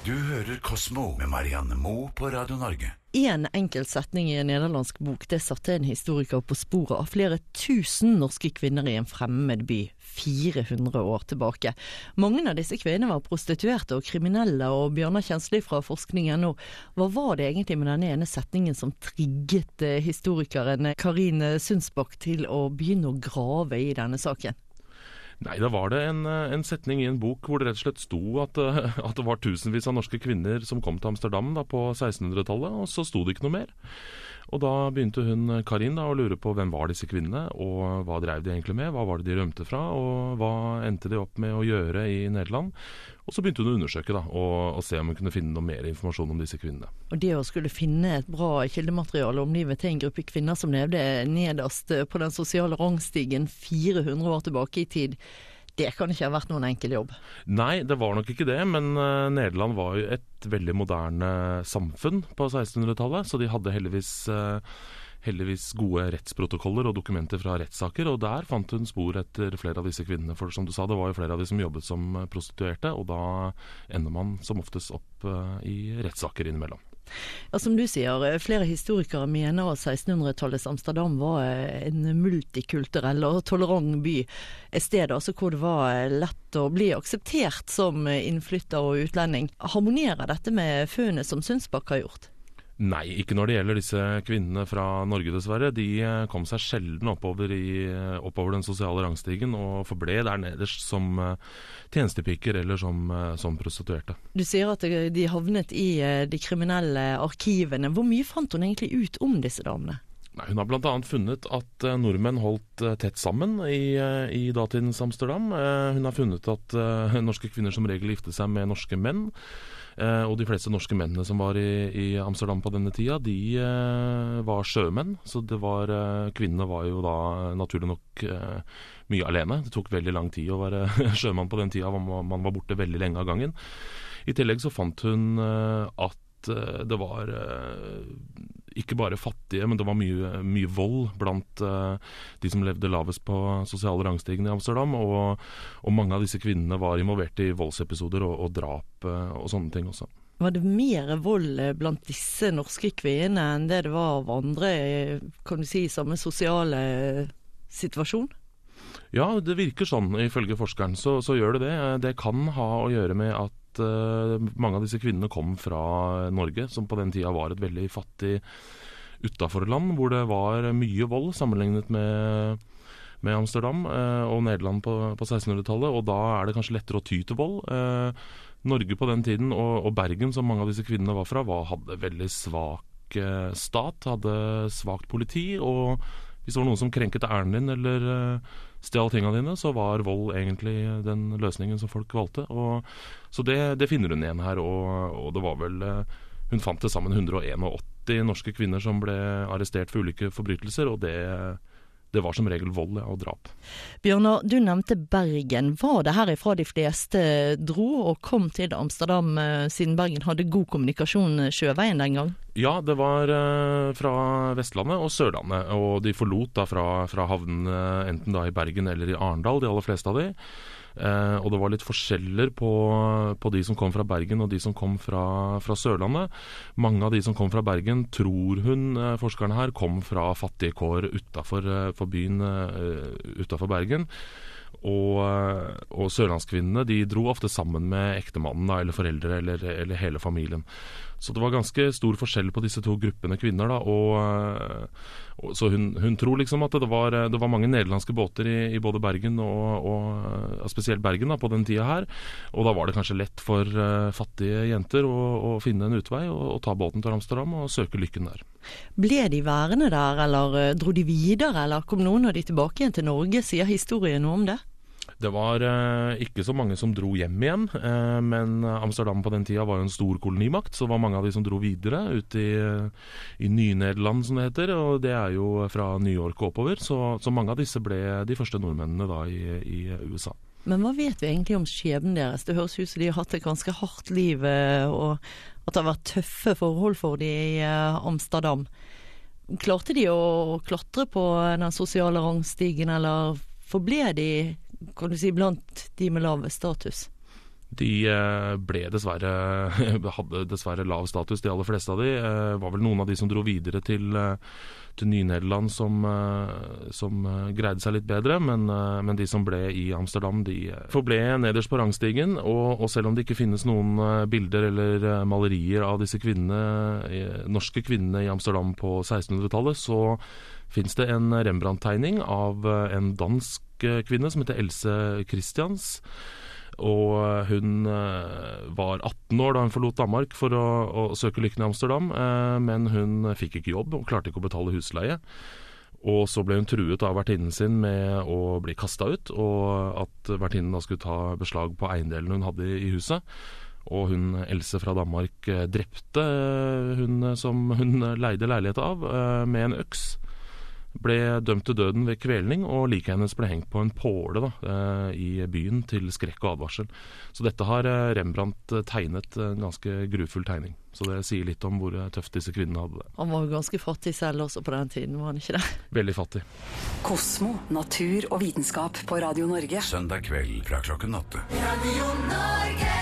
Du hører Kosmo med Marianne Moe på Radio Norge. Én enkelt setning i en nederlandsk bok det satte en historiker på sporet av flere tusen norske kvinner i en fremmed by 400 år tilbake. Mange av disse kvinnene var prostituerte og kriminelle, og Bjørnar Kjensli fra forskning.no, hva var det egentlig med den ene setningen som trigget eh, historikeren Karin Sundsbakk til å begynne å grave i denne saken? Nei, da var det en, eh, en, setning i en bok hvor det rett og slett sto at, eh, at, det var tusenvis av norske kvinner som kom til Amsterdam da, på 1600-tallet, og så sto det ikke noe mer. Og da begynte hun Karin da, å lure på hvem var disse kvinnene, og hva drev de egentlig med, hva var det de rømte fra, og hva endte de opp med å gjøre i Nederland. Og så begynte hun å undersøke da, og, og se om hun kunne finne noe mer informasjon om disse kvinnene. Og det å skulle finne et bra kildemateriale om livet til en gruppe kvinner som levde nederst på den sosiale rangstigen 400 år tilbake i tid, det kan ikke ha vært noen enkel jobb? Nei, det var nok ikke det. Men uh, Nederland var jo et veldig moderne samfunn på 1600-tallet, så de hadde heldigvis uh, heldigvis gode rettsprotokoller og dokumenter fra rettssaker, og der fant hun spor etter flere av disse kvinnene. For som du sa, det var jo flere av de som jobbet som prostituerte, og da ender man som oftest opp i rettssaker innimellom. Ja, Som du sier, eh, flere historikere mener at 1600-tallets Amsterdam var eh, en multikulturell og tolerant by. Et sted altså hvor det var eh, lett å bli akseptert som innflytter og utlending. Harmonerer dette med funnet som Sundsbakk har gjort? Nei, ikke når det gjelder disse kvinnene fra Norge, dessverre. De eh, kom seg sjelden oppover, i, eh, oppover den sosiale rangstigen, og forble der nederst som eh, tjenestepiker eller som, som, prostituerte. Du sier at de havnet i de kriminelle arkivene. Hvor mye fant hun egentlig ut om disse damene? Nei, hun har bl.a. funnet at nordmenn holdt tett sammen i, i datidens Amsterdam. Hun har funnet at norske kvinner som regel giftet seg med norske menn. Eh, og de fleste norske mennene som var i, i Amsterdam på denne tida, de eh, var sjømenn. Så var eh, Kvinnene var jo da naturlig nok mye alene. Det tok veldig lang tid å være sjømann på den tida, man var borte veldig lenge av gangen. I tillegg så fant hun at det var ikke bare fattige, men det var mye, mye vold blant uh, de som levde lavest på sosiale rangstigen i Amsterdam. Og, og, mange av disse kvinnene var involvert i voldsepisoder og, og drap og sånne ting også. Var det mer vold eh, blant disse norske kvinnene enn det det var av andre kan du si, samme sosiale situasjon? Ja, det virker sånn ifølge forskeren. Så, så gjør det det. Det kan ha å gjøre med at uh, mange av disse kvinnene kom fra Norge, som på den tida var et veldig fattig utaforland, hvor det var mye vold sammenlignet med, med Amsterdam eh, og Nederland på, på 1600-tallet. Og da er det kanskje lettere å ty til vold. Eh, Norge på den tiden, og, og, Bergen, som mange av disse kvinnene var fra, var, hadde veldig svak stat, hadde svakt politi. og hvis det var noen som krenket æren din eller uh, stjal tingene dine, så var vold egentlig den løsningen som folk valgte. Og, så det, det, finner hun igjen her, og, og det var vel uh, Hun fant til sammen 181 norske kvinner som ble arrestert for ulike forbrytelser, og det det var som regel vold og drap. Bjørnar, du nevnte Bergen. Var det herifra de fleste dro og kom til Amsterdam, eh, siden Bergen hadde god kommunikasjon sjøveien den gang? Ja, det var uh, fra Vestlandet og Sørlandet. Og de forlot da fra, fra havnen enten da i Bergen eller i Arendal, de aller fleste av de. Eh, og det var litt forskjeller på, på, de som kom fra Bergen og de som kom fra, fra, Sørlandet. Mange av de som kom fra Bergen, tror hun, eh, forskerne her, kom fra fattige kår utafor eh, byen uh, utafor Bergen. Og, og, sørlandskvinnene de dro ofte sammen med ektemannen eller foreldre eller, eller, hele familien. Så det var ganske stor forskjell på disse to gruppene kvinner. da, og, og Så hun, hun, tror liksom at det var, det var mange nederlandske båter i, i både Bergen og, spesielt Bergen da, på den tida her. Og da var det kanskje lett for uh, fattige jenter å, å, finne en utvei og, ta båten til Amsterdam og søke lykken der. Ble de værende der, eller uh, dro de videre, eller kom noen av de tilbake igjen til Norge? Sier historien noe om det? Det var eh, ikke så mange som dro hjem igjen, eh, men Amsterdam på den tida var jo en stor kolonimakt, så det var mange av de som dro videre ut i, i Ny-Nederland, som det heter. Og det er jo fra New York og oppover, så, så mange av disse ble de første nordmennene da i, i USA. Men hva vet vi egentlig om skjebnen deres? Det høres ut som de har hatt et ganske hardt liv, eh, og at det har vært tøffe forhold for de i Amsterdam. Klarte de å klatre på den sosiale rangstigen, eller forble de kan du si, blant de med lav status? De eh, ble dessverre hadde dessverre lav status, de aller fleste av de. Eh, var vel noen av de som dro videre til, eh, til Ny-Nederland som, som, greide seg litt bedre, men, men, de som ble i Amsterdam, de forble nederst på rangstigen. Og, og, selv om det ikke finnes noen bilder eller malerier av disse kvinnene, norske kvinnene i Amsterdam på 1600-tallet, så fins det en Rembrandt-tegning av en dansk kvinne som heter Else Christians og hun eh, var 18 år da hun forlot Danmark for å, å søke lykken i Amsterdam, eh, men hun fikk ikke jobb og klarte ikke å betale husleie. Og så ble hun truet av vertinnen sin med å bli kasta ut, og at vertinnen da skulle ta beslag på eiendelen hun hadde i huset. Og hun Else fra Danmark eh, drepte hun som hun leide leilighet av, med en øks ble dømt til døden ved kvelning, og liket hennes ble hengt på en påle da, eh, i byen til skrekk og advarsel. Så dette har eh, Rembrandt eh, tegnet, en ganske grufull tegning. Så det sier litt om hvor tøft disse kvinnene hadde det. Han var jo ganske fattig selv også på den tiden, var han ikke det? Veldig fattig. Kosmo, natur og vitenskap på Radio Norge. Søndag kveld fra klokken åtte. Radio Norge!